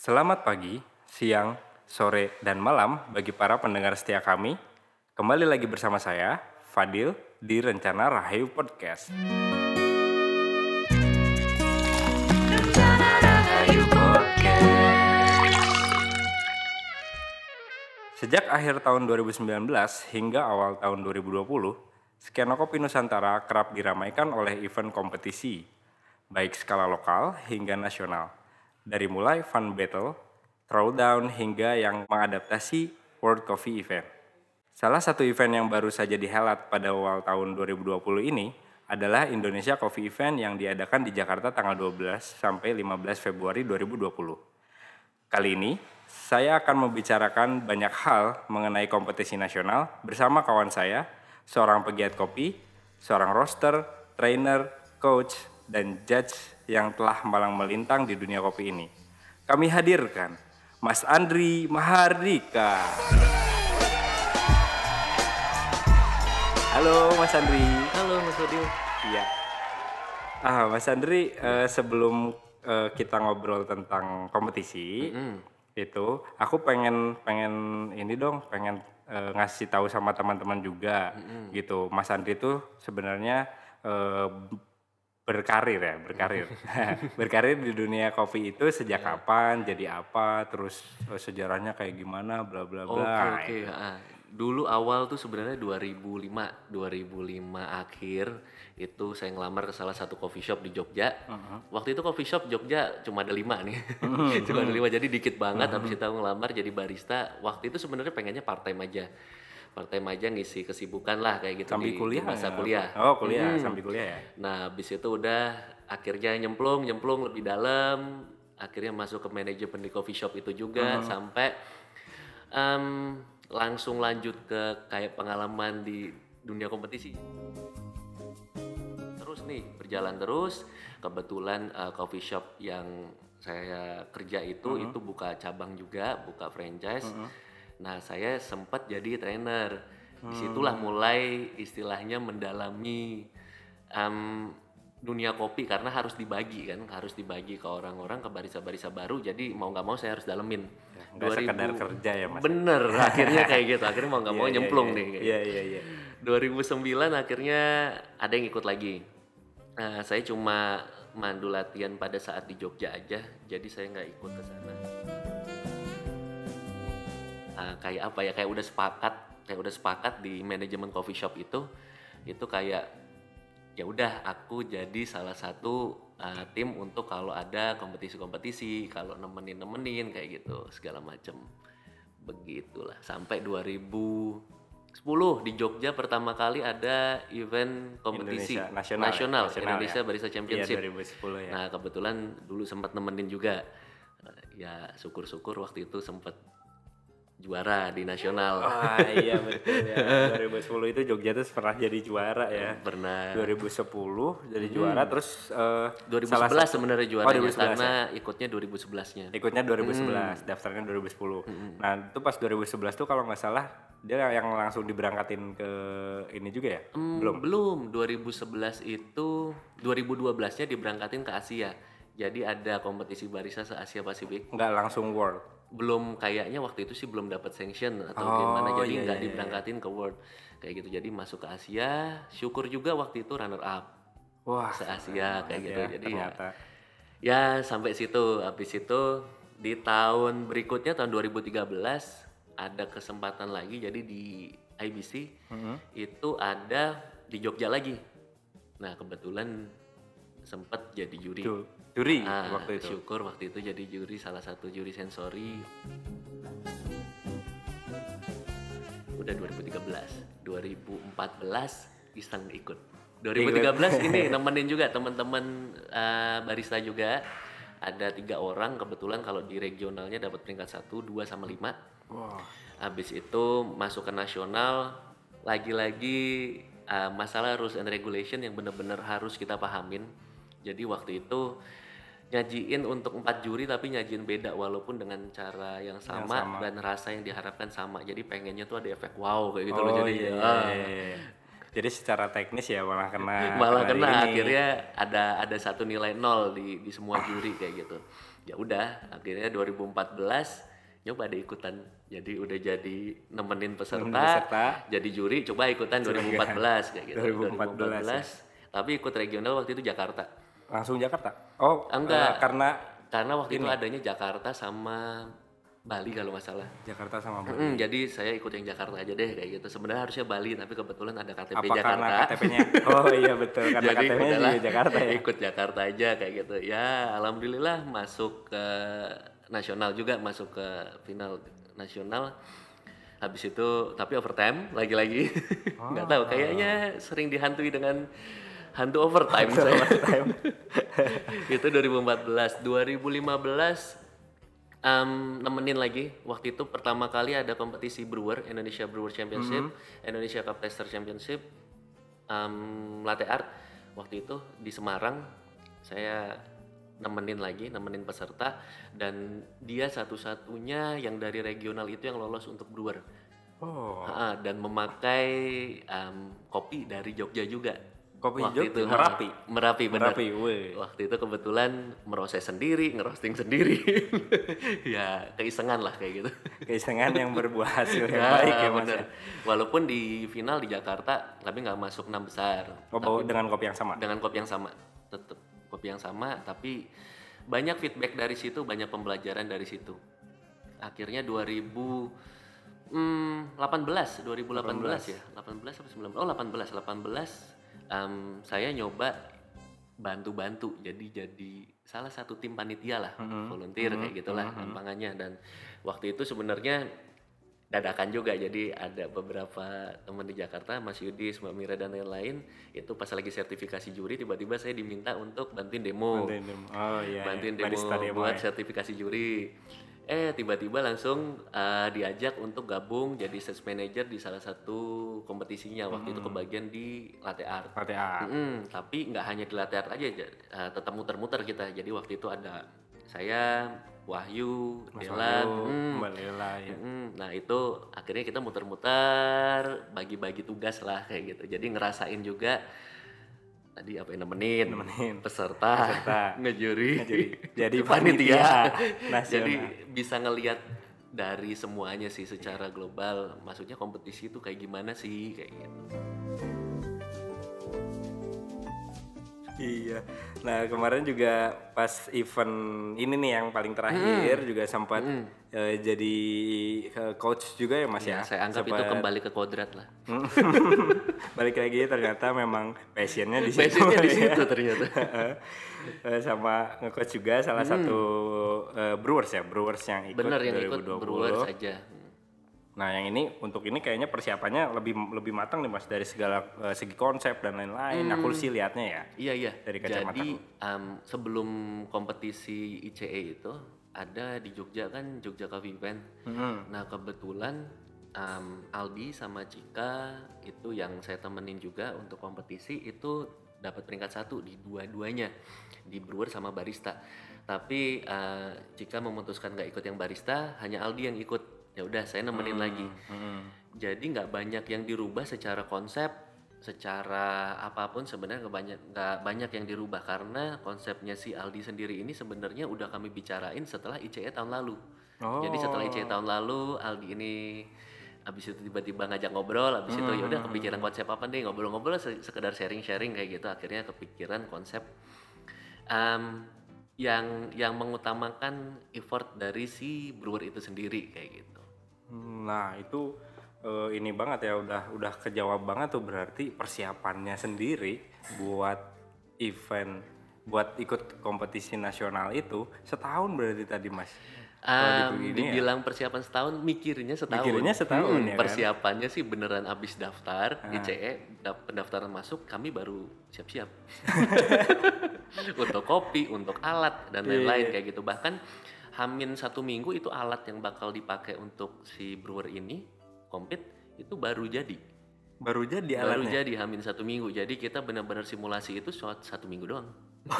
Selamat pagi, siang, sore, dan malam bagi para pendengar setia kami. Kembali lagi bersama saya, Fadil, di Rencana Rahayu Podcast. Sejak akhir tahun 2019 hingga awal tahun 2020, skena kopi Nusantara kerap diramaikan oleh event kompetisi, baik skala lokal hingga nasional. Dari mulai fun battle, throwdown hingga yang mengadaptasi World Coffee Event. Salah satu event yang baru saja dihelat pada awal tahun 2020 ini adalah Indonesia Coffee Event yang diadakan di Jakarta tanggal 12 sampai 15 Februari 2020. Kali ini, saya akan membicarakan banyak hal mengenai kompetisi nasional bersama kawan saya, seorang pegiat kopi, seorang roster, trainer, coach, dan judge yang telah malang melintang di dunia kopi ini. Kami hadirkan Mas Andri Mahardika. Halo Mas Andri. Halo Mas Fadil. Iya. Ah, Mas Andri, eh, sebelum eh, kita ngobrol tentang kompetisi, itu aku pengen pengen ini dong, pengen eh, ngasih tahu sama teman-teman juga, gitu. Mas Andri itu sebenarnya eh, berkarir ya, berkarir, berkarir di dunia kopi itu sejak kapan, jadi apa, terus eh, sejarahnya kayak gimana, bla bla Oke bla. oke. ah. Dulu awal tuh sebenarnya 2005, 2005 akhir itu saya ngelamar ke salah satu coffee shop di Jogja. Waktu itu coffee shop Jogja cuma ada lima nih, cuma ada lima jadi dikit banget. Habis itu aku ngelamar jadi barista. Waktu itu sebenarnya pengennya part time aja, part time aja ngisi kesibukan lah kayak gitu Sambil di, di kuliah masa ya? kuliah. Oh kuliah, sambil kuliah ya. Nah, habis itu udah akhirnya nyemplung, nyemplung lebih dalam, akhirnya masuk ke manajemen di coffee shop itu juga sampai em, langsung lanjut ke kayak pengalaman di dunia kompetisi. Terus nih berjalan terus, kebetulan eh, coffee shop yang saya kerja itu itu buka cabang juga, buka franchise. Nah, saya sempat jadi trainer. Di situlah mulai istilahnya mendalami em, dunia kopi karena harus dibagi kan, harus dibagi ke orang-orang ke barista-barista baru. Jadi mau nggak mau saya harus dalemin. Nggak sekedar kerja ya mas. Bener, akhirnya kayak gitu. Akhirnya mau nggak mau Iya, iya, nyemplung iya. nih. Iya iya iya. 2009 akhirnya ada yang ikut lagi. Nah, saya cuma mandu latihan pada saat di Jogja aja, jadi saya nggak ikut ke sana. Nah, kayak apa ya? Kayak udah sepakat, kayak udah sepakat di manajemen coffee shop itu, itu kayak ya udah aku jadi salah satu uh, tim untuk kalau ada kompetisi-kompetisi, kalau nemenin-nemenin kayak gitu segala macem. Begitulah sampai 2010 di Jogja pertama kali ada event kompetisi Indonesia, nasional ya? nasional, Nasional Indonesia ya? Barista Iya Championship. 2010 ya. Nah, kebetulan dulu sempat nemenin juga. Eh, Ya, syukur-syukur waktu itu sempat juara di nasional. Wah iya betul ya. 2010 itu Jogja tuh pernah jadi juara ya. Pernah 2010 jadi juara terus eh, 2011 salah satu- sebenarnya Oh, juaranya 2011 karena ya. ikutnya 2011-nya. ikutnya 2011, daftarnya 2010. Nah, itu pas 2011 tuh kalau nggak salah dia yang langsung diberangkatin ke ini juga ya? Belum. Belum. 2011 itu 2012-nya diberangkatin ke Asia. Jadi ada kompetisi barista se Asia Pasifik. Nggak langsung world. Belum kayaknya waktu itu sih belum dapat sanction atau Oh, gimana jadi iya, nggak iya, diberangkatin ke World. Kayak gitu. Jadi masuk ke Asia, syukur juga waktu itu runner up Wah, se Asia kayak gitu. ya, Jadi ya ternyata. ya sampai situ. Habis itu di tahun berikutnya tahun 2013 ada kesempatan lagi jadi di IBC Mm-hmm. itu ada di Jogja lagi. Nah, kebetulan sempat jadi juri. Ju- juri Ah, waktu itu. Syukur waktu itu jadi juri salah satu juri sensori. Udah 2013, 2014 iseng ikut. 2013 ini nemenin juga teman-teman eh, barista juga. Ada tiga orang kebetulan kalau di regionalnya dapat peringkat 1, 2 sama 5. Wah, Habis itu masuk ke nasional lagi-lagi uh, masalah rules and regulation yang benar-benar harus kita pahamin. Jadi waktu itu nyajiin untuk empat juri tapi nyajiin beda walaupun dengan cara yang sama, sama. dan rasa yang diharapkan sama. Jadi pengennya tuh ada efek wow kayak gitu oh, loh. Jadi iya, ah, iya, iya. Jadi secara teknis ya malah kena malah kena kena ini. akhirnya ada ada satu nilai nol di di semua juri kayak gitu. ya udah akhirnya 2014 nyoba deh ikutan jadi udah jadi nemenin peserta, Nemenin peserta. jadi juri coba ikutan 2014 kayak gitu 2014 ya. tapi ikut regional waktu itu Jakarta Langsung Jakarta? Oh, Enggak. eh, karena karena waktu itu adanya Jakarta sama Bali kalau nggak salah Jakarta sama Bali. Mm, jadi saya ikut yang Jakarta aja deh kayak gitu sebenarnya harusnya Bali tapi kebetulan ada KTP Apa Jakarta karena KTP-nya? Oh iya betul, karena jadi KTP-nya Jakarta ya. ikut Jakarta aja kayak gitu ya alhamdulillah masuk ke nasional juga masuk ke final nasional habis itu tapi overtime lagi-lagi nggak tahu kayaknya sering dihantui dengan hantu overtime saya itu 2014 2015 em, nemenin lagi. Waktu itu pertama kali ada kompetisi brewer Indonesia Brewer Championship Indonesia Cup Tester Championship um, latte art. Waktu itu di Semarang saya nemenin lagi nemenin peserta dan dia satu-satunya yang dari regional itu yang lolos untuk brewer. Oh, Ha-ha, dan memakai um, kopi dari Jogja juga Kopi Waktu ha, Merapi? Merapi benar Merapi, weh. waktu itu kebetulan meroses sendiri ngerosting sendiri ya keisengan lah kayak gitu keisengan yang berbuah hasil yang Ya, baik ya bener. ya. Walaupun di final di Jakarta, tapi nggak masuk enam besar. Oh, bawa dengan kopi yang sama. Dengan kopi yang sama, tetap kopi yang sama. Tapi banyak feedback dari situ, banyak pembelajaran dari situ. Akhirnya 2000 hmm, 18, 2018 ya, 18 atau 19? Oh 18, 18. Em, saya nyoba bantu-bantu jadi jadi salah satu tim panitia lah volunteer kayak gitulah gampangannya dan waktu itu sebenarnya dadakan juga jadi ada beberapa teman di Jakarta Mas Yudis Mbak Mira dan lain-lain itu pas lagi sertifikasi juri tiba-tiba saya diminta untuk bantuin demo Bantuin demo. Oh iya. bantuin iya. demo, demo buat ya. sertifikasi juri eh tiba-tiba langsung uh, diajak untuk gabung jadi sales manager di salah satu kompetisinya waktu Hmm. itu kebagian di latte art Latte art. Mm-mm, tapi nggak hanya di latte art aja, ja- uh, tetap muter-muter kita. Jadi waktu itu ada saya, Wahyu, Mas Delan, Wahyu, mm, Mbak Lela ya. mm, nah itu akhirnya kita muter-muter, bagi-bagi tugas lah kayak gitu. Jadi ngerasain juga tadi apa yang nemenin, Nemenin. peserta, Peserta. ngejuri, Ngejuri. Jadi panitia. nasional. Jadi bisa ngelihat dari semuanya sih secara global. Maksudnya kompetisi itu kayak gimana sih kayak gitu. Iya. Nah kemarin juga pas event ini nih yang paling terakhir juga sempat eh, jadi eh, coach juga ya Mas ya. Ya, saya anggap itu Sempat- kembali ke kodrat lah. Balik lagi ternyata memang passionnya di situ. Passionnya di ya. situ ternyata. Eh, sama nge-coach juga salah satu eh, Brewers ya, Brewers yang ikut Bener yang ikut 2020. Brewers aja. Nah, yang ini untuk ini kayaknya persiapannya lebih lebih matang nih Mas dari segala eh, segi konsep dan lain-lain. Aku sih lihatnya ya. Iya iya. Dari kacamata Jadi em, sebelum kompetisi ICE itu ada di Jogja kan Jogja Coffee Event. Hmm. Nah kebetulan em, Aldi sama Cika itu yang saya temenin juga untuk kompetisi itu dapat peringkat satu di dua-duanya di brewer sama barista. Tapi eh, Cika memutuskan nggak ikut yang barista, hanya Aldi yang ikut. Ya udah saya nemenin lagi. Hmm. Jadi nggak banyak yang dirubah secara konsep, secara apa pun sebenarnya nggak banyak nggak banyak yang dirubah karena konsepnya si Aldi sendiri ini sebenarnya udah kami bicarain setelah ICE tahun lalu. Jadi setelah ICE tahun lalu Aldi ini habis itu tiba-tiba ngajak ngobrol, habis itu ya udah kepikiran konsep apa nih ngobrol-ngobrol se- sekedar sharing-sharing kayak gitu akhirnya kepikiran konsep em, yang yang mengutamakan effort dari si brewer itu sendiri kayak gitu. Nah, itu eh, ini banget ya udah udah kejawab banget tuh berarti persiapannya sendiri buat event buat ikut kompetisi nasional itu setahun berarti tadi Mas. Um, di- ini ya. dibilang persiapan setahun, mikirnya setahun. Mikirnya setahun, Hmm, ya kan? Persiapannya sih beneran abis daftar ICE, dap- pendaftaran masuk, kami baru siap-siap. untuk kopi, untuk alat dan Iya, lain-lain kayak gitu. Bahkan hamin satu minggu itu alat yang bakal dipakai untuk si brewer ini kompet itu baru jadi. Baru jadi Baru alatnya. jadi hamin satu minggu. Jadi kita benar-benar simulasi itu satu minggu doang.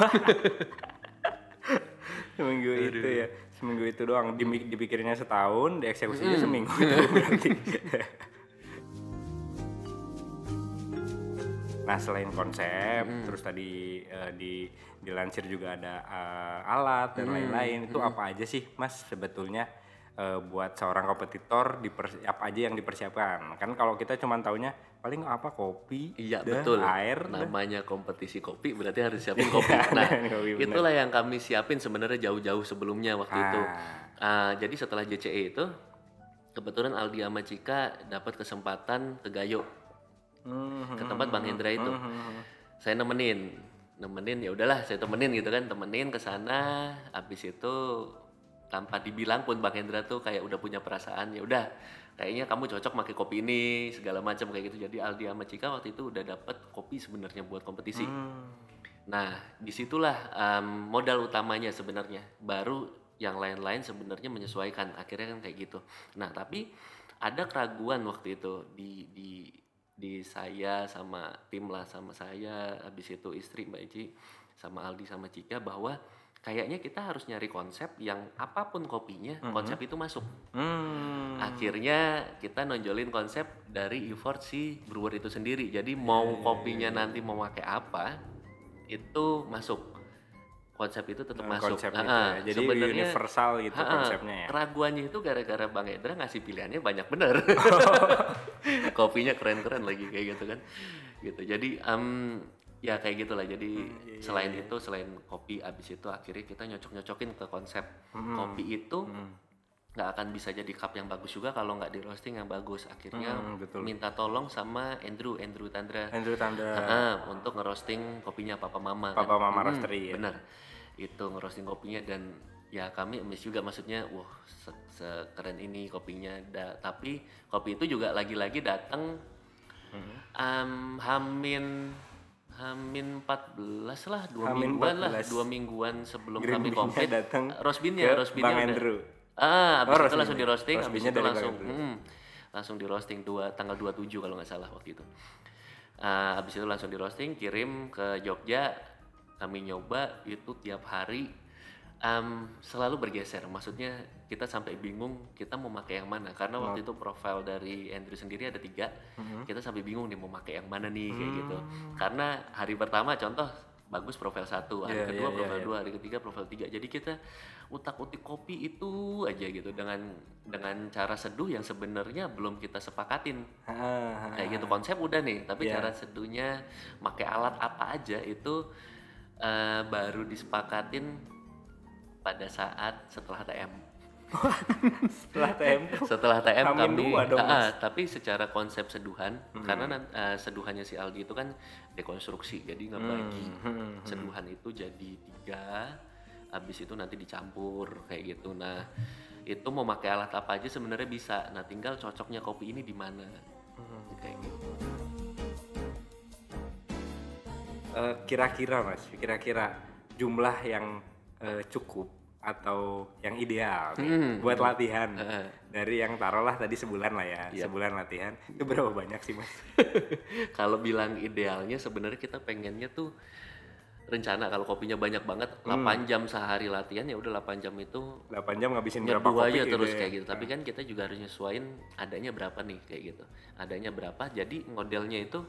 Seminggu itu ya. Seminggu itu doang. Dipikirnya setahun, dieksekusinya Hmm. seminggu itu berarti. Nah selain konsep, terus tadi eh, di dilansir juga ada eh, alat dan lain-lain. Itu apa aja sih, Mas sebetulnya eh, buat seorang kompetitor apa aja yang dipersiapkan? Kan kalau kita cuma taunya paling apa kopi, Iya dah, betul. air, dah. Namanya kompetisi kopi berarti harus siapin kopi. Nah, Kopi, itulah yang kami siapin sebenarnya jauh-jauh sebelumnya waktu itu. Ah. Ah, jadi setelah JCE itu kebetulan Aldi sama Cika dapat kesempatan ke Gayo Hmm, ke tempat Bang Hendra itu. Saya nemenin, nemenin ya udahlah saya temenin gitu kan, temenin ke sana. Habis itu tanpa dibilang pun Bang Hendra tuh kayak udah punya perasaan ya udah kayaknya kamu cocok pakai kopi ini segala macam kayak gitu. Jadi Aldi sama Cika waktu itu udah dapat kopi sebenarnya buat kompetisi. Hmm. Nah, di situlah em, modal utamanya sebenarnya. Baru yang lain-lain sebenarnya menyesuaikan. Akhirnya kan kayak gitu. Nah, tapi ada keraguan waktu itu di di di saya sama tim lah sama saya, habis itu istri Mbak Eci sama Aldi sama Cika bahwa kayaknya kita harus nyari konsep yang apa pun kopinya, konsep itu masuk. Hmm. Akhirnya kita nonjolin konsep dari effort si brewer itu sendiri. Jadi mau kopinya nanti mau pakai apa itu masuk. Konsep itu tetap Eh, masuk. konsep itu ya. Jadi sebenarnya- universal gitu ah, konsepnya ya. Keraguannya itu gara-gara Bang Edra ngasih pilihannya banyak bener. Kopinya keren-keren lagi kayak gitu kan. Gitu. Jadi em, ya kayak gitulah. Jadi Hmm, iya, selain itu selain kopi abis itu akhirnya kita nyocok-nyocokin ke konsep Hmm, kopi itu nggak akan bisa jadi cup yang bagus juga kalau nggak di roasting yang bagus. Akhirnya Hmm, betul. minta tolong sama Andrew, Andrew Tandra. Andrew Tanda. Ah, untuk ngerosting kopinya Papa Mama. Papa Mama Mm-mm, Roastery ya. Bener. Itu ngerosting kopinya dan ya kami emis juga maksudnya, wah se- sekeren ini kopinya. Da- tapi kopi itu juga lagi-lagi datang Mm-hmm. em, Hamin Hamin 14 lah, dua Hamin mingguan lah, 14. dua mingguan sebelum Green kami komplit. datang Roastbean-nya, ke roastbean-nya Bang udah- Andrew. Ah, Oh, habis itu langsung di roasting, Roastbean-nya itu langsung hmm, langsung di roasting dua tanggal 27 kalau nggak salah waktu itu. Ah, habis itu langsung di roasting, kirim ke Jogja, kami nyoba itu tiap hari em, selalu bergeser. Maksudnya kita sampai bingung kita mau pakai yang mana. Karena waktu itu profil dari Andrew sendiri ada tiga, kita sampai bingung nih mau pakai yang mana nih kayak gitu. Karena hari pertama contoh bagus profil satu, hari Iya, kedua iya, profil iya, dua, hari ketiga profil tiga. Jadi kita utak-utik kopi itu aja gitu dengan dengan cara seduh yang sebenarnya belum kita sepakatin. Kayak gitu konsep udah nih. Tapi Iya. cara seduhnya pakai alat apa aja itu eh, baru disepakatin pada saat setelah TM Setelah tempo. setelah TM Hamin kami dua dong, Ah, ah, tapi secara konsep seduhan karena nan- eh, seduhannya si Aldi itu kan dekonstruksi jadi ngebagi Hmm, seduhan itu jadi tiga habis itu nanti dicampur kayak gitu. Nah itu mau pakai alat apa aja sebenarnya bisa. Nah tinggal cocoknya kopi ini di mana. Hmm. kayak gitu kira-kira mas, kira-kira jumlah yang eh, cukup atau yang ideal nih Hmm. buat latihan Heeh. dari yang taruhlah tadi sebulan lah ya, Iya. sebulan latihan itu berapa banyak sih mas? kalau bilang idealnya sebenarnya kita pengennya tuh rencana kalau kopinya banyak banget Hmm. 8 jam sehari latihan ya udah 8 jam itu 8 jam ngabisin berapa kopi aja gitu terus ya? kayak gitu tapi kan kita juga harus nyesuain adanya berapa nih kayak gitu adanya berapa jadi modelnya itu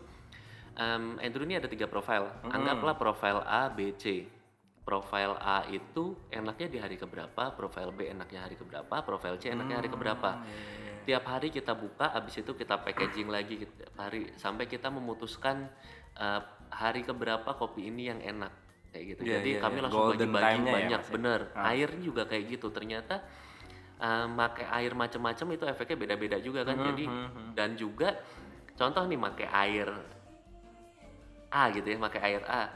em, Andrew ini ada tiga profil Hmm. anggaplah profil A B C profil A itu enaknya di hari keberapa profil B enaknya hari keberapa profil C enaknya hari keberapa Hmm, tiap hari kita buka abis itu kita packaging lagi tiap hari sampai kita memutuskan uh, hari keberapa kopi ini yang enak kayak gitu Iya, jadi iya, kami iya. langsung bagi-bagi ya, banyak ya? bener Ah. airnya juga kayak gitu ternyata uh, pakai air macam-macam itu efeknya beda-beda juga kan Hmm, jadi hmm, hmm. dan juga contoh nih pakai air A gitu ya pakai air A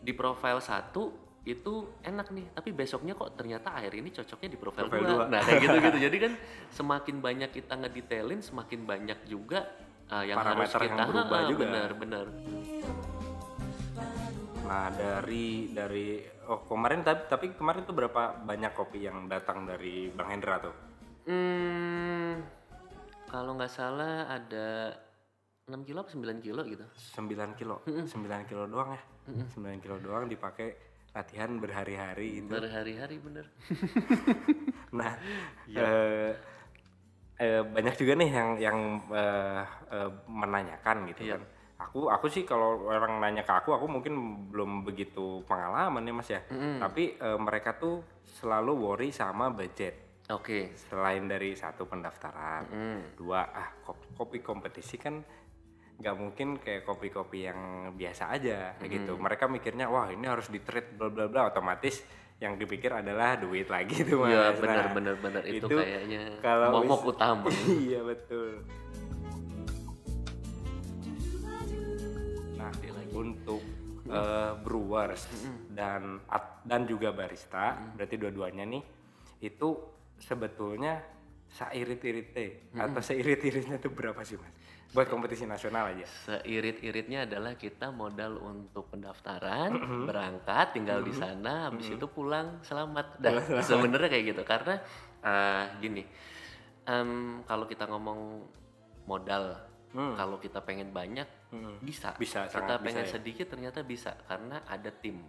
di profil satu itu enak nih tapi besoknya kok ternyata air ini cocoknya di profil, Profil 2 dua. nah kayak gitu gitu jadi kan semakin banyak kita ngedetailin semakin banyak juga uh, yang harus Parameter yang kita berubah Ha, juga. bener bener Nah dari dari oh kemarin tapi tapi kemarin tuh berapa banyak kopi yang datang dari Bang Hendra tuh? hmm, kalau nggak salah ada 6 kilo apa 9 kilo gitu 9 kilo, 9 kilo doang ya, 9 kilo doang dipakai latihan berhari-hari itu. berhari-hari bener Nah, Iya. eh, eh, banyak juga nih yang yang eh, eh, menanyakan gitu Iya. kan. aku aku sih kalau orang nanya ke aku aku mungkin belum begitu pengalaman ya mas ya tapi eh, mereka tuh selalu worry sama budget Oke. selain dari satu pendaftaran dua ah kopi kompetisi kan nggak mungkin kayak kopi-kopi yang biasa aja kayak gitu. Mereka mikirnya wah ini harus di trade bla bla bla. Otomatis yang dipikir adalah duit lagi tuh mas. Iya Nah, benar benar. Benar itu, kayaknya kalau momok utama. iya betul. Nah untuk eh, brewers dan dan juga barista berarti dua-duanya nih itu sebetulnya seirit-iritnya atau seirit-iritnya tuh berapa sih mas? Buat kompetisi nasional aja. Seirit-iritnya adalah kita modal untuk pendaftaran, berangkat, tinggal di sana, habis itu pulang selamat. Dan sebenarnya kayak gitu. Karena eh, gini, em, kalau kita ngomong modal, kalau kita pengen banyak bisa. Bisa, Kita sangat bisa pengen ya. sedikit ternyata bisa. Karena ada tim.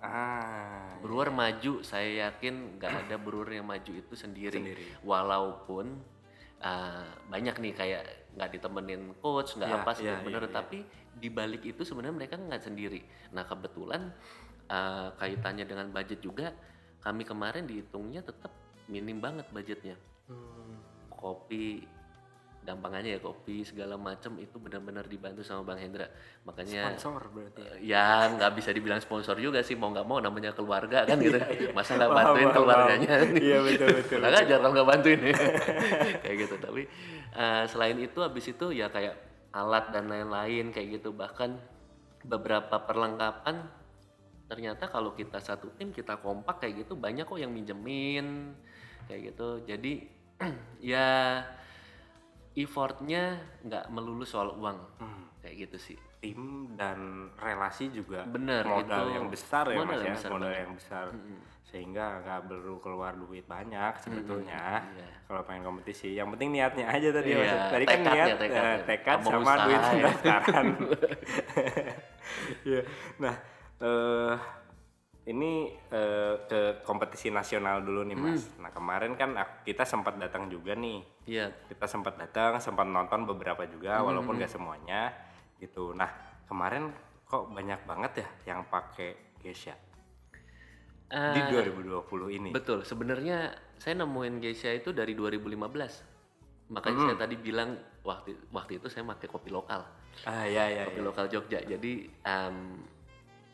Ah Brewer maju, saya yakin nggak ada brewer yang maju itu sendiri. Sendiri. Walaupun uh, banyak nih kayak nggak ditemenin coach, nggak Iya, apa iya, sebenarnya, iya, iya. tapi di balik itu sebenarnya mereka nggak sendiri. Nah kebetulan uh, kaitannya dengan budget juga, kami kemarin dihitungnya tetap minim banget budgetnya. Hmm. Kopi gampangannya ya kopi segala macam itu benar-benar dibantu sama Bang Hendra. Makanya sponsor berarti ya? ya nggak bisa dibilang sponsor juga sih mau nggak mau namanya keluarga kan gitu. masa nggak bantuin paham, keluarganya? Iya, betul, betul, nggak kalau nggak bantuin kayak gitu. Tapi eh, selain itu habis itu ya kayak alat dan lain-lain kayak gitu. Bahkan beberapa perlengkapan ternyata kalau kita satu tim kita kompak kayak gitu banyak kok yang minjemin kayak gitu. Jadi ya effortnya nggak melulu soal uang kayak gitu sih tim dan relasi juga Bener, modal itu yang besar ya modal mas yang ya besar modal banget. yang besar sehingga nggak perlu keluar duit banyak sebetulnya Iya. kalau pengen kompetisi yang penting niatnya aja tadi ya, Iya, mas tadi kan niat tekadnya. eh, tekad Sama sama, usaha, duit ya. pendaftaran Iya. nah eh ini eh, ke kompetisi nasional dulu nih mas Hmm. nah kemarin kan kita sempat datang juga nih iya kita sempat datang sempat nonton beberapa juga Hmm, walaupun gak semuanya gitu nah kemarin kok banyak banget ya yang pakai Geisha Eh, di 2020 ini Betul, sebenarnya saya nemuin Geisha itu dari 2015. Makanya Hmm. saya tadi bilang waktu waktu itu saya pakai kopi lokal, ah ya ya, kopi ya. lokal Jogja. Jadi em,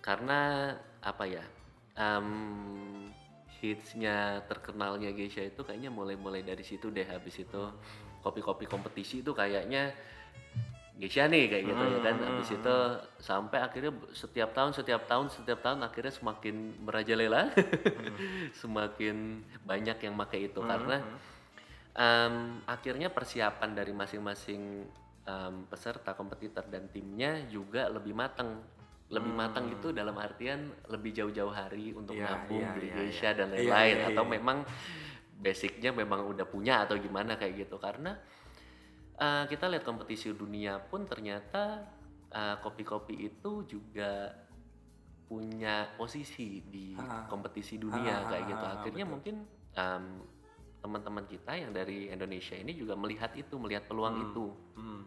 karena apa ya, em, hitsnya terkenalnya Geisha itu kayaknya mulai-mulai dari situ deh. Habis itu kopi-kopi kompetisi itu kayaknya Geisha nih kayak gitu ya kan. Habis itu sampai akhirnya setiap tahun, setiap tahun, setiap tahun akhirnya semakin merajalela, semakin banyak yang pakai itu karena em, akhirnya persiapan dari masing-masing em, peserta kompetitor dan timnya juga lebih matang. Lebih matang itu dalam artian lebih jauh-jauh hari untuk Iya, nabung iya, beli iya, Geisha dan Iya, lain-lain. iya, atau iya. memang basicnya memang udah punya atau gimana kayak gitu. Karena uh, kita lihat kompetisi dunia pun ternyata uh, kopi-kopi itu juga punya posisi di kompetisi dunia Ah, kayak gitu. akhirnya betul. mungkin um, teman-teman kita yang dari Indonesia ini juga melihat itu melihat peluang itu. Hmm.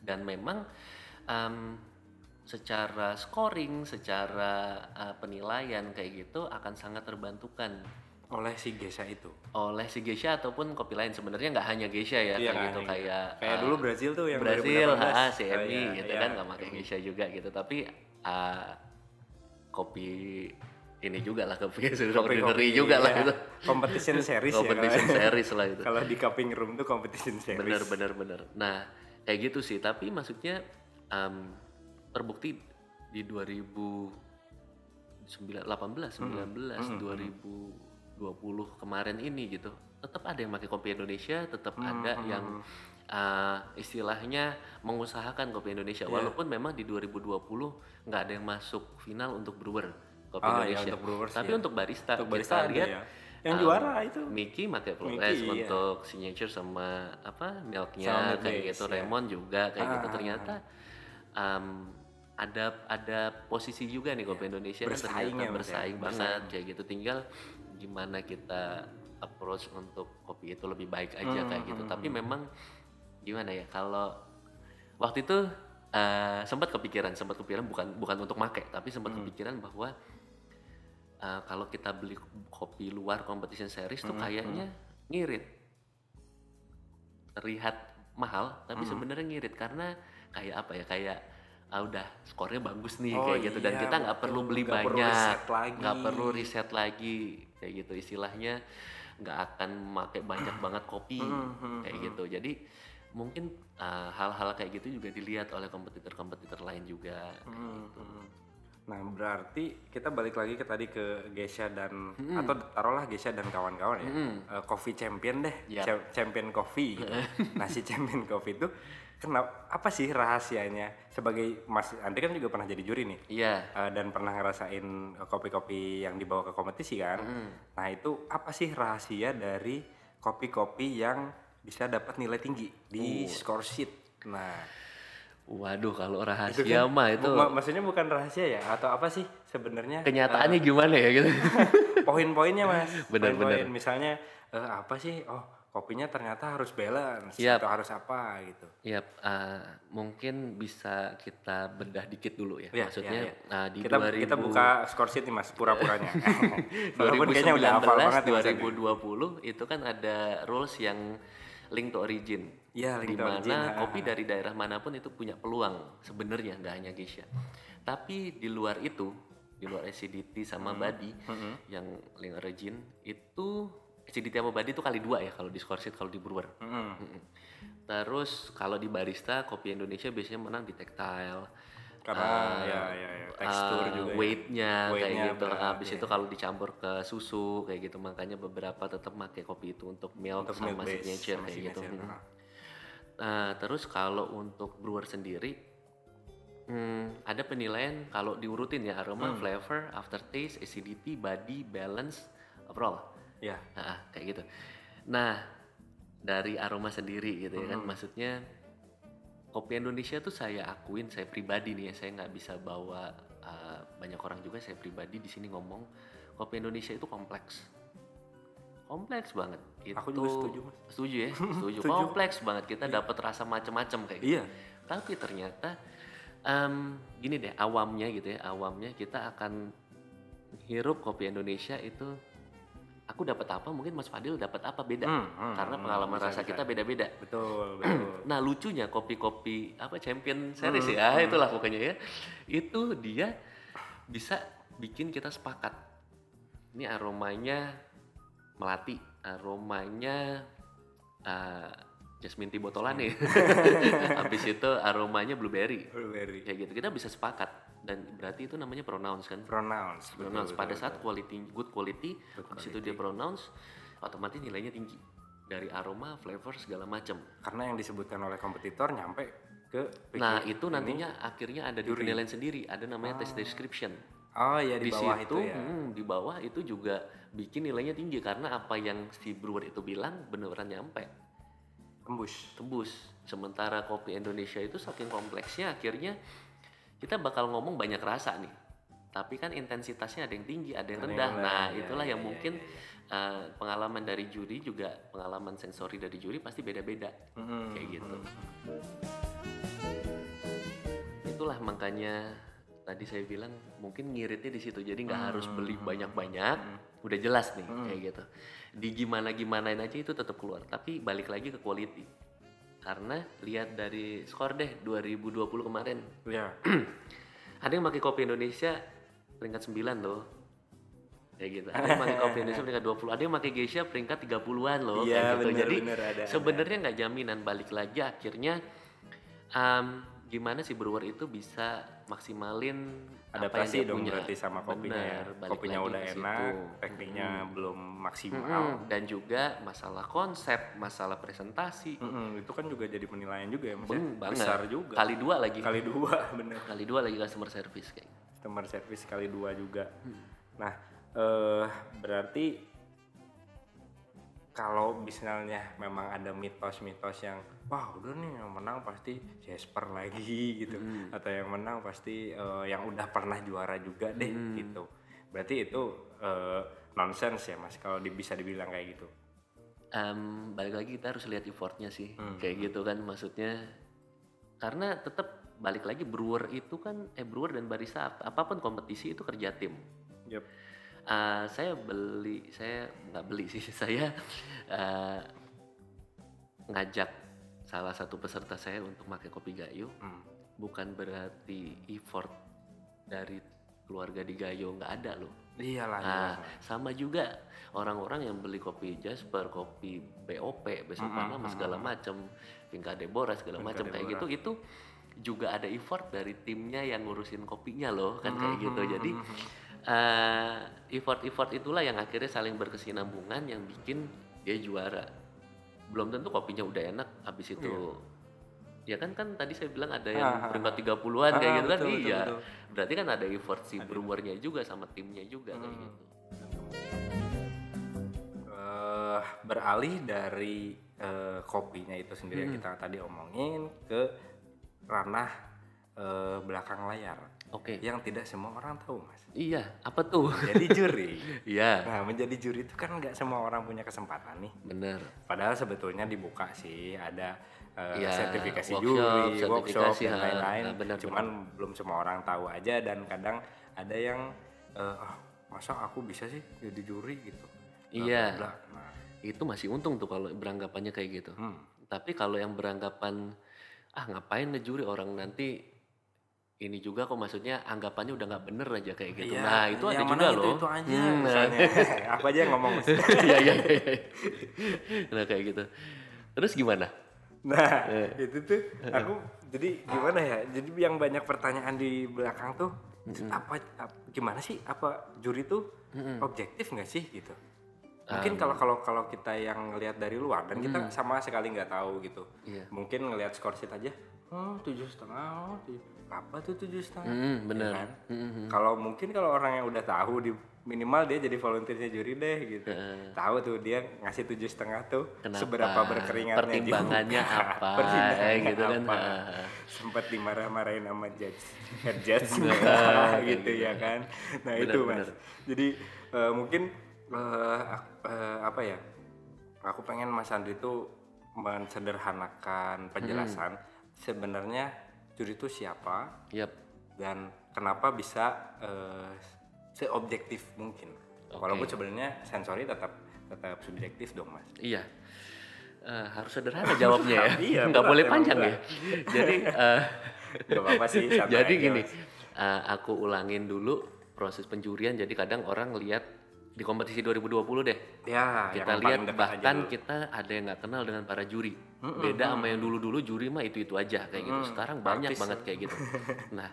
dan memang um, secara scoring, secara uh, penilaian kayak gitu akan sangat terbantukan. Oleh si Geisha itu? Oleh si Geisha ataupun kopi lain. Sebenarnya nggak hanya Geisha ya Iya, kayak kan, gitu kayak kayak uh, dulu Brazil tuh yang Brazil, 2018. ha, Oh, CMI iya, gitu iya, kan nggak pakai Geisha juga gitu. Tapi uh, kopi ini juga lah kopi extraordinary Kopi-kopi, juga lah iya. itu competition series ya competition kalau- series lah itu. Kalau di cupping room tuh competition series. Bener bener bener nah kayak gitu sih. Tapi maksudnya um, terbukti di 2018 19 2020 kemarin ini gitu tetap ada yang pakai kopi Indonesia tetap ada yang uh, istilahnya mengusahakan kopi Indonesia Iya. walaupun memang di 2020 nggak ada yang masuk final untuk brewer kopi Ah, iya, Indonesia untuk brewers, tapi iya. untuk barista Untuk kita barista ada lihat ya. Yang um, juara itu. Miki pakai Flores iya. untuk signature sama apa milknya Sama kayak base, gitu ya. Raymond juga kayak gitu Ah, ternyata um, ada ada posisi juga nih kopi Indonesia kan Bersaing ternyata ya, Mas, ya? bersaing Bersaing. banget kayak gitu tinggal gimana kita approach untuk kopi itu lebih baik aja Hmm, kayak gitu tapi memang gimana ya kalau waktu itu eh, sempat kepikiran, sempat kepikiran bukan bukan untuk make, tapi sempat kepikiran bahwa eh, kalau kita beli kopi luar competition series tuh kayaknya ngirit. Terlihat mahal, tapi sebenarnya ngirit karena kayak apa ya? Kayak ah udah skornya bagus nih Oh kayak gitu dan iya, kita nggak perlu beli perlu banyak, nggak perlu riset lagi kayak gitu istilahnya nggak akan pakai banyak banget kopi Hmm, kayak gitu. Jadi mungkin uh, hal-hal kayak gitu juga dilihat oleh kompetitor-kompetitor lain juga. Hmm, hmm. Nah, berarti kita balik lagi ke tadi ke Gesha dan atau taruhlah Gesha dan kawan-kawan ya. Eh, coffee champion deh. Cha- Champion coffee gitu. nah, si champion coffee itu kenapa apa sih rahasianya sebagai Mas Andri kan juga pernah jadi juri nih. Iya. Eh, dan pernah ngerasain kopi-kopi yang dibawa ke kompetisi kan. Nah, itu apa sih rahasia dari kopi-kopi yang bisa dapat nilai tinggi di score sheet? Nah, Waduh kalau itu rahasia kan mah itu maksudnya bukan rahasia ya atau apa sih sebenarnya kenyataannya gimana ya gitu. poin-poinnya mas Benar, Poin-poin misalnya eh, apa sih oh kopinya ternyata harus balance Yap. atau harus apa gitu Ya, uh, mungkin bisa kita bedah dikit dulu ya. Iya, Maksudnya iya, uh, di kita 2000, kita buka score sheet nih mas pura-puranya walaupun kayaknya udah hafal banget nih, Mas Andri. 2019 itu kan ada rules yang link to origin. Iya, link di to mana origin, kopi dari daerah mana pun itu punya peluang sebenarnya nggak hanya Geisha. Tapi di luar itu, di luar acidity sama Hmm. body yang link origin itu acidity sama body itu kali dua ya kalau di score sheet kalau di brewer. Mm-mm. Mm-mm. Terus kalau di barista kopi Indonesia biasanya menang di tactile. karena Ah, ya ya ya tekstur uh, juga ya. weightnya kayak Weightnya gitu. berat, Habis ya. itu kalau dicampur ke susu kayak gitu makanya beberapa tetap pakai kopi itu untuk milk Untuk sama milk base, signature sama kayak gitu. signature, Hmm. ah. Nah, terus kalau untuk brewer sendiri hmm, ada penilaian kalau diurutin ya aroma, Hmm. flavor, aftertaste, acidity, body, balance, overall. Ya kayak gitu. Nah, dari aroma sendiri gitu ya kan, maksudnya kopi Indonesia tuh saya akuin, saya pribadi nih ya, saya nggak bisa bawa uh, banyak orang juga, saya pribadi di sini ngomong kopi Indonesia itu kompleks, kompleks banget. Itu, Aku juga setuju, Mas. Setuju ya, setuju. Setuju. kompleks banget. Kita dapat rasa macam-macam kayak gitu. Iya. Tapi ternyata em, gini deh, awamnya gitu ya, awamnya kita akan hirup kopi Indonesia itu aku dapat apa mungkin Mas Fadil dapat apa beda. Hmm, hmm, karena hmm, pengalaman bisa, rasa bisa. kita beda-beda. Betul betul. Nah lucunya kopi-kopi apa champion series Hmm, ya? itulah pokoknya ya. Itu dia bisa bikin kita sepakat. Ini aromanya melati aromanya uh, jasmine tea botolan nih. Habis itu aromanya blueberry. Blueberry. Kayak gitu. Kita bisa sepakat dan berarti itu namanya pronounce kan? Pronounce betul, pada betul. saat quality good quality habis itu dia pronounce otomatis nilainya tinggi. Dari aroma flavor segala macam. Karena yang disebutkan oleh kompetitor nyampe ke nah itu nantinya akhirnya ada di penilaian sendiri. Ada namanya test description. Oh ya di, di bawah situ itu ya. hmm, di bawah itu juga bikin nilainya tinggi. Karena apa yang si brewer itu bilang beneran nyampe. Tembus. Tembus. Sementara kopi Indonesia itu saking kompleksnya akhirnya kita bakal ngomong banyak rasa nih. Tapi kan intensitasnya ada yang tinggi ada yang Ada yang rendah. nah ya, itulah ya, yang ya, mungkin eh, pengalaman dari juri juga pengalaman sensori dari juri pasti beda-beda. Mm-mm. kayak gitu. Itulah makanya tadi saya bilang mungkin ngiritnya di situ. Jadi nggak harus beli banyak-banyak. Udah jelas nih kayak gitu. Di gimana gimanain aja itu tetap keluar. Tapi balik lagi ke quality karena lihat dari skor deh 2020 kemarin. Ya ada yang pakai kopi Indonesia peringkat 9 loh. Kayak gitu. Ada yang pakai kopi Indonesia peringkat 20 ada yang pakai Geisha peringkat 30-an loh Iya, kayak gitu. bener, jadi sebenarnya nggak jaminan balik lagi. Akhirnya um, gimana sih brewer itu bisa maksimalin apa yang adaptasi dong punya. berarti sama kopinya ya. Bener, balik kopinya udah enak tekniknya belum maksimal. Mm-mm. dan juga masalah konsep masalah presentasi. Mm-mm, itu kan juga jadi penilaian juga ya mas ya? Beng, banget. Besar juga. Kali dua lagi. Kali dua bener. Kali dua lagi customer service kayak. Customer service kali dua juga. Hmm. nah eh berarti kalau misalnya memang ada mitos-mitos yang wah udah nih yang menang pasti Jasper lagi gitu Hmm. atau yang menang pasti eh, yang udah pernah juara juga deh Hmm. gitu berarti itu eh, nonsense ya mas kalau bisa dibilang kayak gitu Em, balik lagi kita harus lihat effortnya sih Hmm. kayak gitu kan maksudnya karena tetap balik lagi brewer itu kan eh brewer dan barista ap- apa pun kompetisi itu kerja tim. Yep. Uh, saya beli saya nggak beli sih saya uh, ngajak salah satu peserta saya untuk pakai kopi gayo Hmm. bukan berarti effort dari keluarga di gayo nggak ada loh Iyalah. Nah, iyalah. sama juga orang-orang yang beli kopi Jasper, kopi BOP, besok Mm-mm, Panama segala macam, Vinca Deborah segala macam kayak gitu itu juga ada effort dari timnya yang ngurusin kopinya loh kan kayak gitu. Jadi eh, effort-effort itulah yang akhirnya saling berkesinambungan yang bikin dia juara. Belum tentu kopinya udah enak habis itu Ya kan kan tadi saya bilang ada yang Ah, ah, peringkat 30-an kayak Ah, gitu kan. betul, betul, iya. betul. Berarti kan ada effort si brewernya juga sama timnya juga kayak Hmm. gitu. Eh, beralih dari eh, kopinya itu sendiri yang kita tadi omongin ke ranah eh, belakang layar Oke. yang tidak semua orang tahu mas Iya, apa tuh? jadi juri Iya, nah menjadi juri itu kan nggak semua orang punya kesempatan nih bener. padahal sebetulnya dibuka sih ada eh, Iya, sertifikasi workshop, juri workshop sertifikasi, dan lain-lain ha, benar, cuman belum semua orang tahu aja dan kadang ada yang eh, ah masa aku bisa sih jadi juri gitu Iya. bla. Nah, Itu masih untung tuh kalau beranggapannya kayak gitu. hmm. Tapi kalau yang beranggapan ah ngapain ngejuri orang nanti ini juga kok maksudnya anggapannya udah nggak bener aja kayak gitu. Iya, nah itu ada juga mana loh. Itu, itu aja Hmm, nah. misalnya. Aku aja yang ngomong. Iya iya iya. Nah kayak gitu. Terus gimana? Nah, Eh. itu tuh aku jadi gimana ya? Jadi yang banyak pertanyaan di belakang tuh apa, ap- gimana sih? Apa juri tuh objektif nggak sih gitu? Mungkin kalau kalau kalau kita yang ngelihat dari luar dan kita sama sekali nggak tahu gitu. Iya. Mungkin ngelihat skor sheet aja, oh tujuh setengah, oh, tujuh. apa tuh tujuh setengah? Hmm, bener. Ya kan? Hmm, Kalau mungkin kalau orang yang udah tahu di minimal dia jadi volunteernya juri deh gitu. Tahu tuh dia ngasih tujuh setengah tuh Kenapa? seberapa berkeringatnya Pertimbangannya juga. apa? Pertimbangannya Eh, gitu kan. apa. Ha. Sempat dimarah-marahin sama judge, head judge Nah, gitu ya kan. Nah Bener, itu mas. bener. Jadi eh, mungkin ak- eh, apa ya? Aku pengen Mas Andri tuh mensederhanakan penjelasan sebenarnya juri itu siapa Yap. dan kenapa bisa eh, seobjektif mungkin. Oke. Walaupun sebenarnya sensori tetap tetap subjektif dong mas. Iya. Eh, harus sederhana jawabnya ya. Iya, Nggak boleh panjang ya. Jadi Gak apa-apa sih. jadi gini, Mas. eh, aku ulangin dulu proses penjurian. Jadi kadang orang lihat di kompetisi 2020 deh. Ya, kita lihat aja bahkan kita ada yang nggak kenal dengan para juri. Beda sama yang dulu-dulu juri mah itu-itu aja kayak gitu. Sekarang banyak banget kayak gitu. Nah,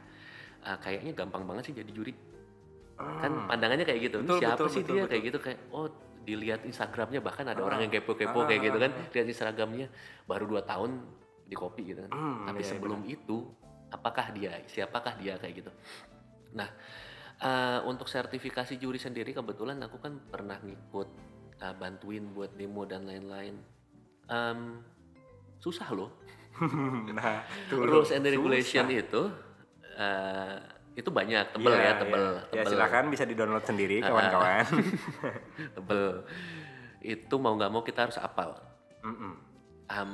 eh, kayaknya gampang banget sih jadi juri. Kan pandangannya kayak gitu. Betul, siapa betul, sih betul, dia betul. kayak gitu kayak oh dilihat Instagramnya bahkan ada orang yang kepo-kepo kayak gitu kan lihat Instagramnya baru dua tahun di kopi gitu kan. Hmm, Tapi iya, sebelum itu apakah dia siapakah dia kayak gitu. Nah, eh, untuk sertifikasi juri sendiri kebetulan aku kan pernah ngikut eh, bantuin buat demo dan lain-lain. Em, susah loh. nah, tuh, Rules and susah. regulation itu eh, itu banyak tebel Iya, ya tebel iya. Ya tebel silakan bisa di-download Ah, sendiri kawan-kawan. tebel. Itu mau nggak mau kita harus apal. Em,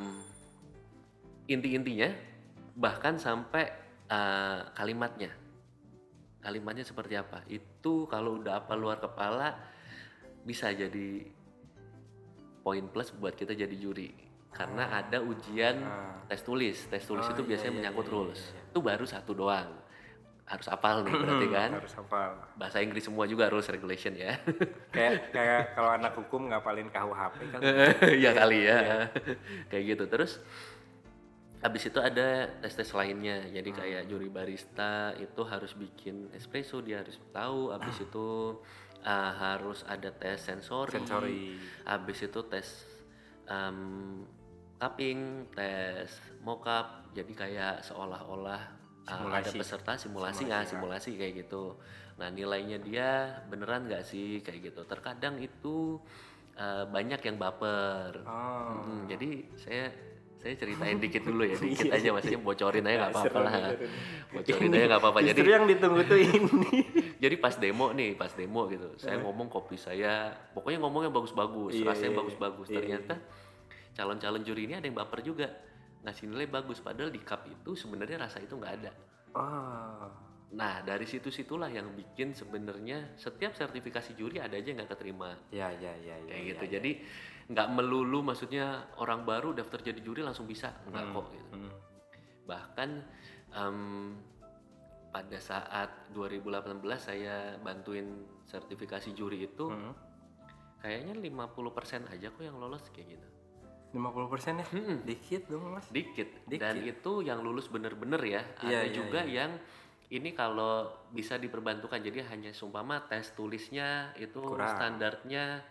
inti-intinya bahkan sampai eh, kalimatnya kalimatnya seperti apa. Itu kalau udah apa luar kepala bisa jadi poin plus buat kita jadi juri. Karena ada ujian Ah. tes tulis. Tes tulis Oh, itu iya, biasanya iya, menyangkut iya, rules. itu baru satu doang. Harus apal nih berarti kan? Harus hafal. bahasa Inggris semua juga rules regulation ya. Kayak kayak kalau anak hukum ngapalin KUHP kan. ya kali ya. Kayak gitu. Terus habis itu ada tes tes lainnya. Jadi Hmm. kayak juri barista itu harus bikin espresso dia harus tahu. Habis itu uh, harus ada tes sensori, Sensori. habis itu tes um, cupping tes mockup. Jadi kayak seolah-olah uh, ada peserta simulasi Simulasi, nggak ya. simulasi kayak gitu. Nah nilainya dia beneran nggak sih? Kayak gitu. Terkadang itu uh, banyak yang baper. Oh. Hmm, jadi saya saya ceritain dikit dulu ya dikit Iya, aja maksudnya bocorin aja nggak apa-apa lah. nih. bocorin aja nggak apa-apa. jadi yang ditunggu tuh ini. jadi pas demo nih pas demo gitu. Saya ngomong kopi saya pokoknya ngomongnya bagus-bagus Iya, rasanya iya, bagus-bagus. Iya, ternyata calon-calon juri ini ada yang baper juga ngasih nilai bagus. Padahal di cup itu sebenarnya rasa itu nggak ada. Oh. nah dari situ-situlah yang bikin sebenarnya setiap sertifikasi juri ada aja yang nggak keterima. Ya, ya, ya, ya. kayak ya, gitu. ya. jadi nggak melulu maksudnya orang baru daftar jadi juri langsung bisa nggak kok gitu Hmm. bahkan em, pada saat 2018 saya bantuin sertifikasi juri itu Hmm. kayaknya 50% aja kok yang lolos kayak gitu 50% ya? Mm-mm. Dikit dong, Mas. dikit. Dikit. dan itu yang lulus bener-bener ya Iya, ada iya, juga yang ini kalau bisa diperbantukan jadi hanya sumpama tes tulisnya itu Kurang. standarnya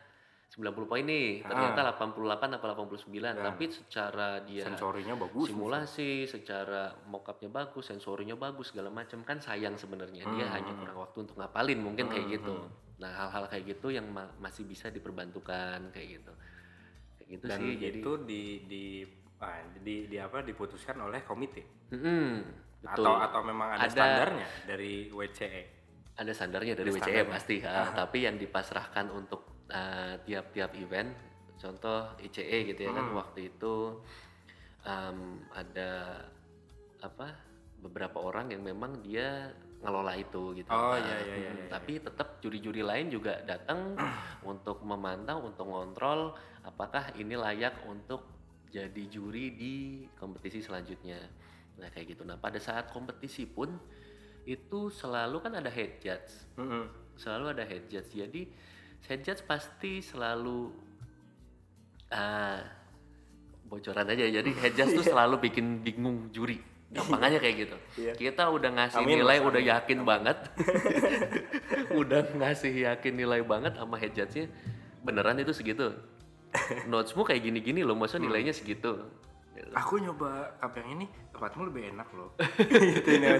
90 poin nih. Ah. ternyata 88 apa 89 tapi secara dia Sensorinya bagus. simulasi secara mockupnya bagus sensorinya bagus segala macam. Kan sayang sebenarnya. Dia Hmm, hanya kurang waktu untuk ngapalin mungkin kayak gitu. Nah hal-hal kayak gitu yang ma- masih bisa diperbantukan kayak gitu. Kayak gitu Dan sih jadi itu di di ah, di, di apa diputuskan oleh komite. Mm-mm, betul. Atau atau memang ada, Ada- standarnya dari? WCE. ada standarnya dari Ada WCE standarnya. pasti ah, tapi yang dipasrahkan untuk ah, tiap-tiap event contoh ICE gitu ya kan Hmm. waktu itu em, ada apa beberapa orang yang memang dia ngelola itu gitu Oh, kan. iya, iya, iya, Hmm, iya, tapi tetap juri-juri lain juga datang untuk memantau untuk ngontrol apakah ini layak untuk jadi juri di kompetisi selanjutnya nah kayak gitu nah pada saat kompetisi pun itu selalu kan ada head judge Mm-mm. selalu ada head judge jadi judge pasti selalu ah bocoran aja. Jadi head judge tuh selalu bikin bingung juri. Gampangannya kayak gitu. Iya. kita udah ngasih Amin, nilai Mas, udah amin. yakin banget. Udah ngasih yakin nilai banget sama head judge-nya beneran itu segitu. Notesmu kayak gini-gini loh masa Hmm. nilainya segitu Aku nyoba cup yang ini tempatmu lebih enak loh. gitu ini ya.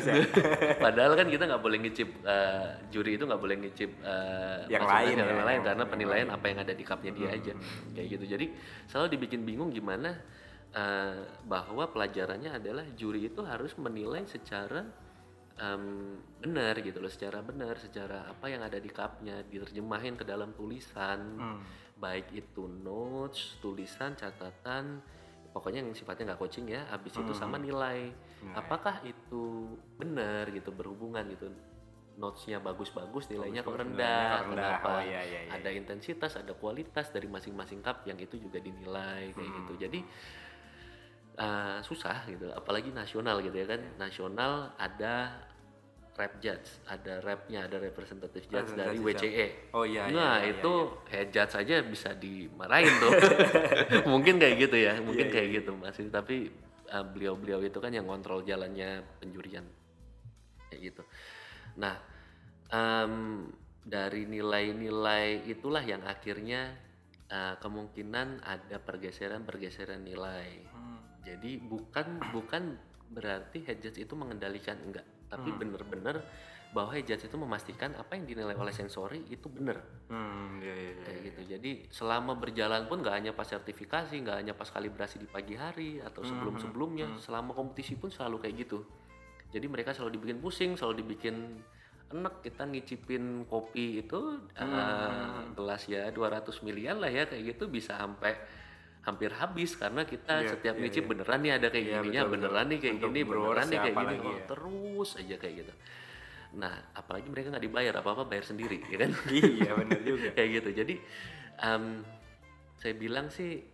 Padahal kan kita nggak boleh ngicip eh, juri itu nggak boleh ngicip eh, Yang lain yang ya, lain karena penilaian apa yang ada di cupnya dia aja kayak gitu. Jadi selalu dibikin bingung gimana eh, bahwa pelajarannya adalah juri itu harus menilai secara em, benar gitu loh, secara benar, secara apa yang ada di cupnya diterjemahin ke dalam tulisan, Hmm. baik itu notes, tulisan, catatan, pokoknya yang sifatnya nggak coaching ya. Habis itu sama nilai Nilai. apakah itu benar gitu berhubungan gitu notesnya bagus-bagus nilainya kok Bagus-bagus, rendah, rendah. kenapa Oh, iya, iya, iya, ada intensitas ada kualitas dari masing-masing cup yang itu juga dinilai kayak Hmm. gitu jadi uh, susah gitu apalagi nasional gitu ya kan nasional ada rep judge ada repnya ada representative judge dari WCE Oh iya. iya, nah iya, iya, itu head judge aja bisa dimarahin tuh. Mungkin kayak gitu ya mungkin Iya, kayak gitu masih tapi uh, beliau-beliau itu kan yang kontrol jalannya penjurian. Kayak gitu. Nah em, dari nilai-nilai itulah yang akhirnya uh, kemungkinan ada pergeseran-pergeseran nilai. Hmm. jadi bukan bukan berarti head judge itu mengendalikan enggak, tapi Hmm. benar-benar bahwa judge itu memastikan apa yang dinilai oleh sensori itu benar Hmm, iya, iya, iya. kayak gitu. Jadi selama berjalan pun nggak hanya pas sertifikasi, nggak hanya pas kalibrasi di pagi hari atau sebelum-sebelumnya, selama kompetisi pun selalu kayak gitu. Jadi mereka selalu dibikin pusing, selalu dibikin enak kita ngicipin kopi itu eh, gelas ya 200 miliar lah ya kayak gitu bisa sampai hampir habis karena kita Iya, setiap iya, ngicip iya. beneran nih ada kayak Iya, gininya betul, betul. beneran nih kayak Untuk gini beneran nih ya, kayak gini oh, ya. terus aja kayak gitu nah apalagi mereka nggak dibayar apa apa bayar sendiri ya kan iya, benar juga. kayak gitu jadi em, saya bilang sih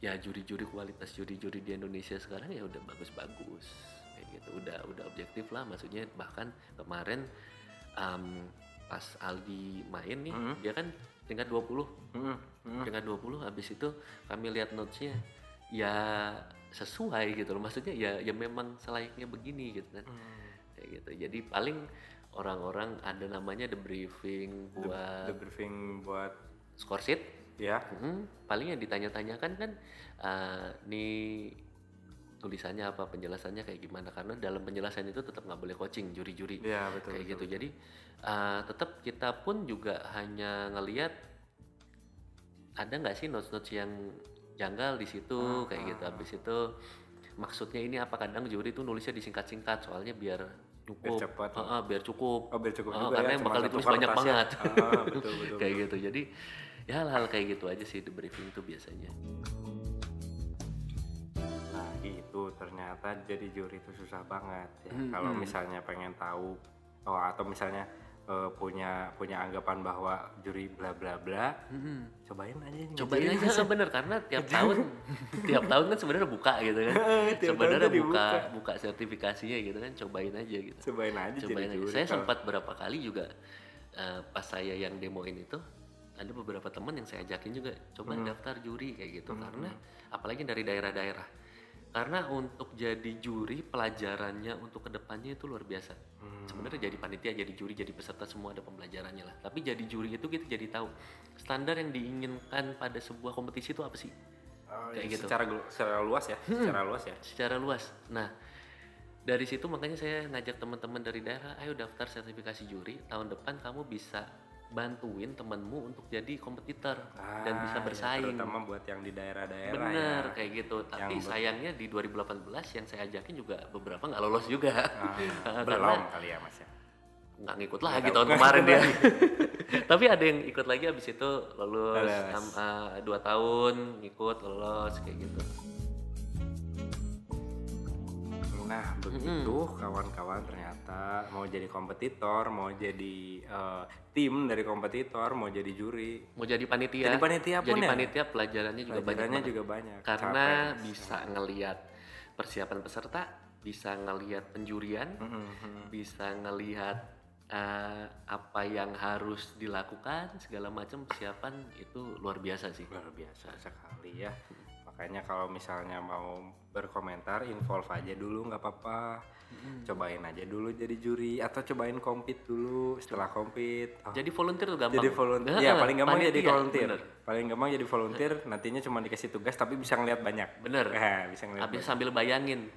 ya juri-juri kualitas juri-juri di Indonesia sekarang ya udah bagus-bagus kayak gitu udah udah objektif lah maksudnya bahkan kemarin em, pas Aldi main nih Mhm. dia kan tingkat 20 Hmm, hmm. tingkat 20 habis itu kami lihat notesnya ya sesuai gitu loh. Maksudnya ya ya memang selayaknya begini gitu kan. Hmm. kayak gitu. Jadi paling orang-orang ada namanya the briefing The, buat the briefing buat score sheet ya. Mhm, paling yang ditanya-tanyakan kan eh, nih tulisannya apa penjelasannya kayak gimana karena dalam penjelasan itu tetap nggak boleh coaching juri-juri betul. kayak betul. gitu jadi eh, tetap kita pun juga hanya ngelihat ada nggak sih notes-notes yang janggal di situ Ah, kayak gitu ah, habis itu maksudnya ini apa kadang juri itu nulisnya disingkat-singkat soalnya biar cukup Biar cepat. Ah, ah, biar cukup Oh, biar cukup Ah, juga karena ya, yang bakal ditulis banyak kertas ya. banget Ah, betul, betul, kayak betul. gitu jadi ya hal-hal kayak gitu aja sih the briefing itu biasanya ternyata jadi juri itu susah banget ya. Hmm, Kalau misalnya pengen tahu oh atau misalnya eh, punya punya anggapan bahwa juri bla bla bla, cobain aja nih. cobain aja. Bener karena tiap tahun tiap tahun kan sebenarnya buka gitu kan. Sebenarnya buka buka. sertifikasinya gitu kan cobain aja gitu. Cobain aja cobain jadi aja. juri. saya Kalau- sempat berapa kali juga eh, pas saya yang demoin itu ada beberapa teman yang saya ajakin juga coba Hmm. daftar juri kayak gitu. Karena apalagi dari daerah-daerah karena untuk jadi juri pelajarannya untuk ke depannya itu luar biasa Hmm. sebenarnya jadi panitia jadi juri jadi peserta semua ada pembelajarannya lah tapi jadi juri itu kita jadi tahu standar yang diinginkan pada sebuah kompetisi itu apa sih Oh, kayak iya, gitu. Secara secara luas ya, secara luas ya. secara luas. Nah, dari situ makanya saya ngajak teman-teman dari daerah, ayo daftar sertifikasi juri. Tahun depan kamu bisa bantuin temanmu untuk jadi kompetitor dan Ah, bisa ya, bersaing. terutama buat yang di daerah-daerah Bener ya. kayak gitu. Tapi ber- sayangnya di 2018 yang saya ajakin juga beberapa nggak lolos juga. Ah, Karena belum kali ya mas ya. nggak ngikut lagi tahun kemarin dia. Tapi ada yang ikut lagi abis itu Lolos. am- ah, dua tahun ikut lolos kayak gitu. Nah begitu kawan-kawan ternyata mau jadi kompetitor, mau jadi eh, tim dari kompetitor, mau jadi juri, Mau jadi panitia. Jadi panitia pun Jadi ya? panitia pelajarannya juga banyak pelajarannya banget. juga banyak. karena Capek. bisa ngelihat persiapan peserta, bisa ngelihat penjurian, Mhm. bisa ngelihat eh, apa yang harus dilakukan, segala macam persiapan itu luar biasa sih. luar biasa sekali ya. Makanya kalau misalnya mau berkomentar, involve aja dulu nggak apa-apa. Cobain aja dulu jadi juri atau cobain compete dulu. Setelah compete, oh, Jadi volunteer tuh gampang. jadi volunteer. Ya paling gampang jadi volunteer. Bener. Paling gampang jadi volunteer. Nantinya cuma dikasih tugas tapi bisa ngeliat banyak. Bener. Eh, bisa ngeliat Habis sambil bayangin,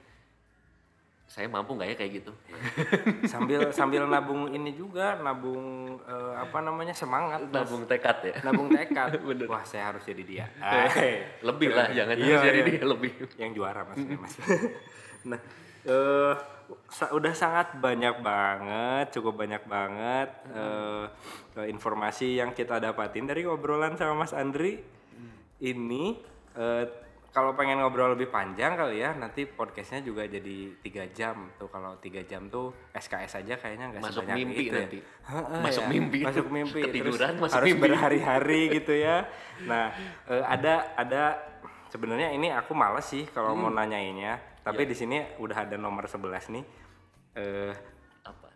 saya mampu nggak ya kayak gitu? sambil sambil nabung ini juga nabung eh, apa namanya semangat Mas. Nabung tekad ya. nabung tekad wah saya harus jadi dia Ah, lebih lah, jangan Iya, jadi iya. dia lebih. yang juara mas, mas. nah eh, sa- udah sangat banyak banget cukup banyak banget eh, eh, informasi yang kita dapatin dari obrolan sama mas Andri ini eh, kalau pengen ngobrol lebih panjang kali ya nanti podcastnya juga jadi tiga jam tuh kalau tiga jam tuh SKS aja kayaknya nggak Masuk sebanyak mimpi itu ya. nanti. Heeh, Masuk ya. mimpi. masuk mimpi Ketiduran, Terus masuk harus mimpi. berhari-hari gitu ya nah eh, ada ada sebenarnya ini aku males sih kalau mau Hmm. nanyainnya tapi di sini udah ada nomor 11 nih eh Apa?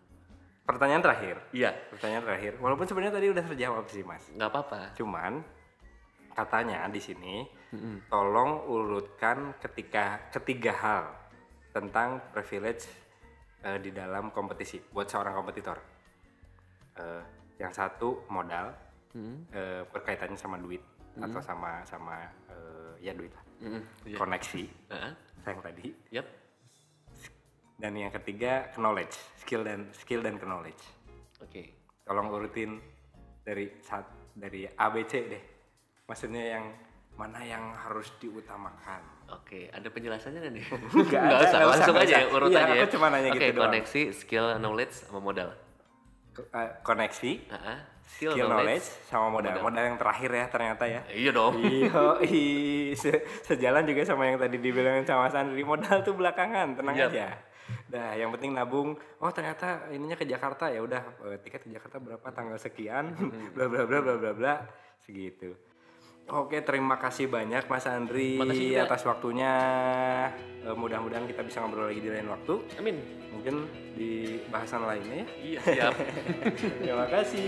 pertanyaan terakhir Iya, pertanyaan terakhir walaupun sebenarnya tadi udah terjawab sih mas nggak apa-apa. cuman katanya di sini tolong urutkan ketika ketiga hal tentang privilege eh, di dalam kompetisi buat seorang kompetitor. Eh, yang satu modal Hmm. eh, berkaitannya sama duit atau sama sama eh, ya duit lah. Mm-mm, iya. koneksi. Heeh, yang tadi. Yap. dan yang ketiga knowledge skill dan skill dan knowledge. Oke. tolong urutin dari saat dari A B C deh. Maksudnya yang mana yang harus diutamakan Oke, ada penjelasannya nggak nih? Nggak ada, usah, nggak langsung usah, aja ya usah. urut Iya, aja ya. aku cuma nanya Oke, gitu doang. koneksi, skill, knowledge, sama modal. Eh, koneksi skill, knowledge, sama modal. modal. modal yang terakhir ya ternyata ya Iya dong. Iya, se- sejalan juga sama yang tadi dibilangin sama Sandri modal tuh belakangan, tenang Yap. aja. Nah, yang penting nabung. Oh ternyata ininya ke Jakarta ya udah eh, tiket ke Jakarta berapa tanggal sekian, bla bla bla bla bla bla, segitu. Oke, terima kasih banyak Mas Andri Makasih juga. atas waktunya. Eh, Mudah-mudahan kita bisa ngobrol lagi di lain waktu. Amin. Mungkin di bahasan lainnya ya. Iya, siap. Terima kasih.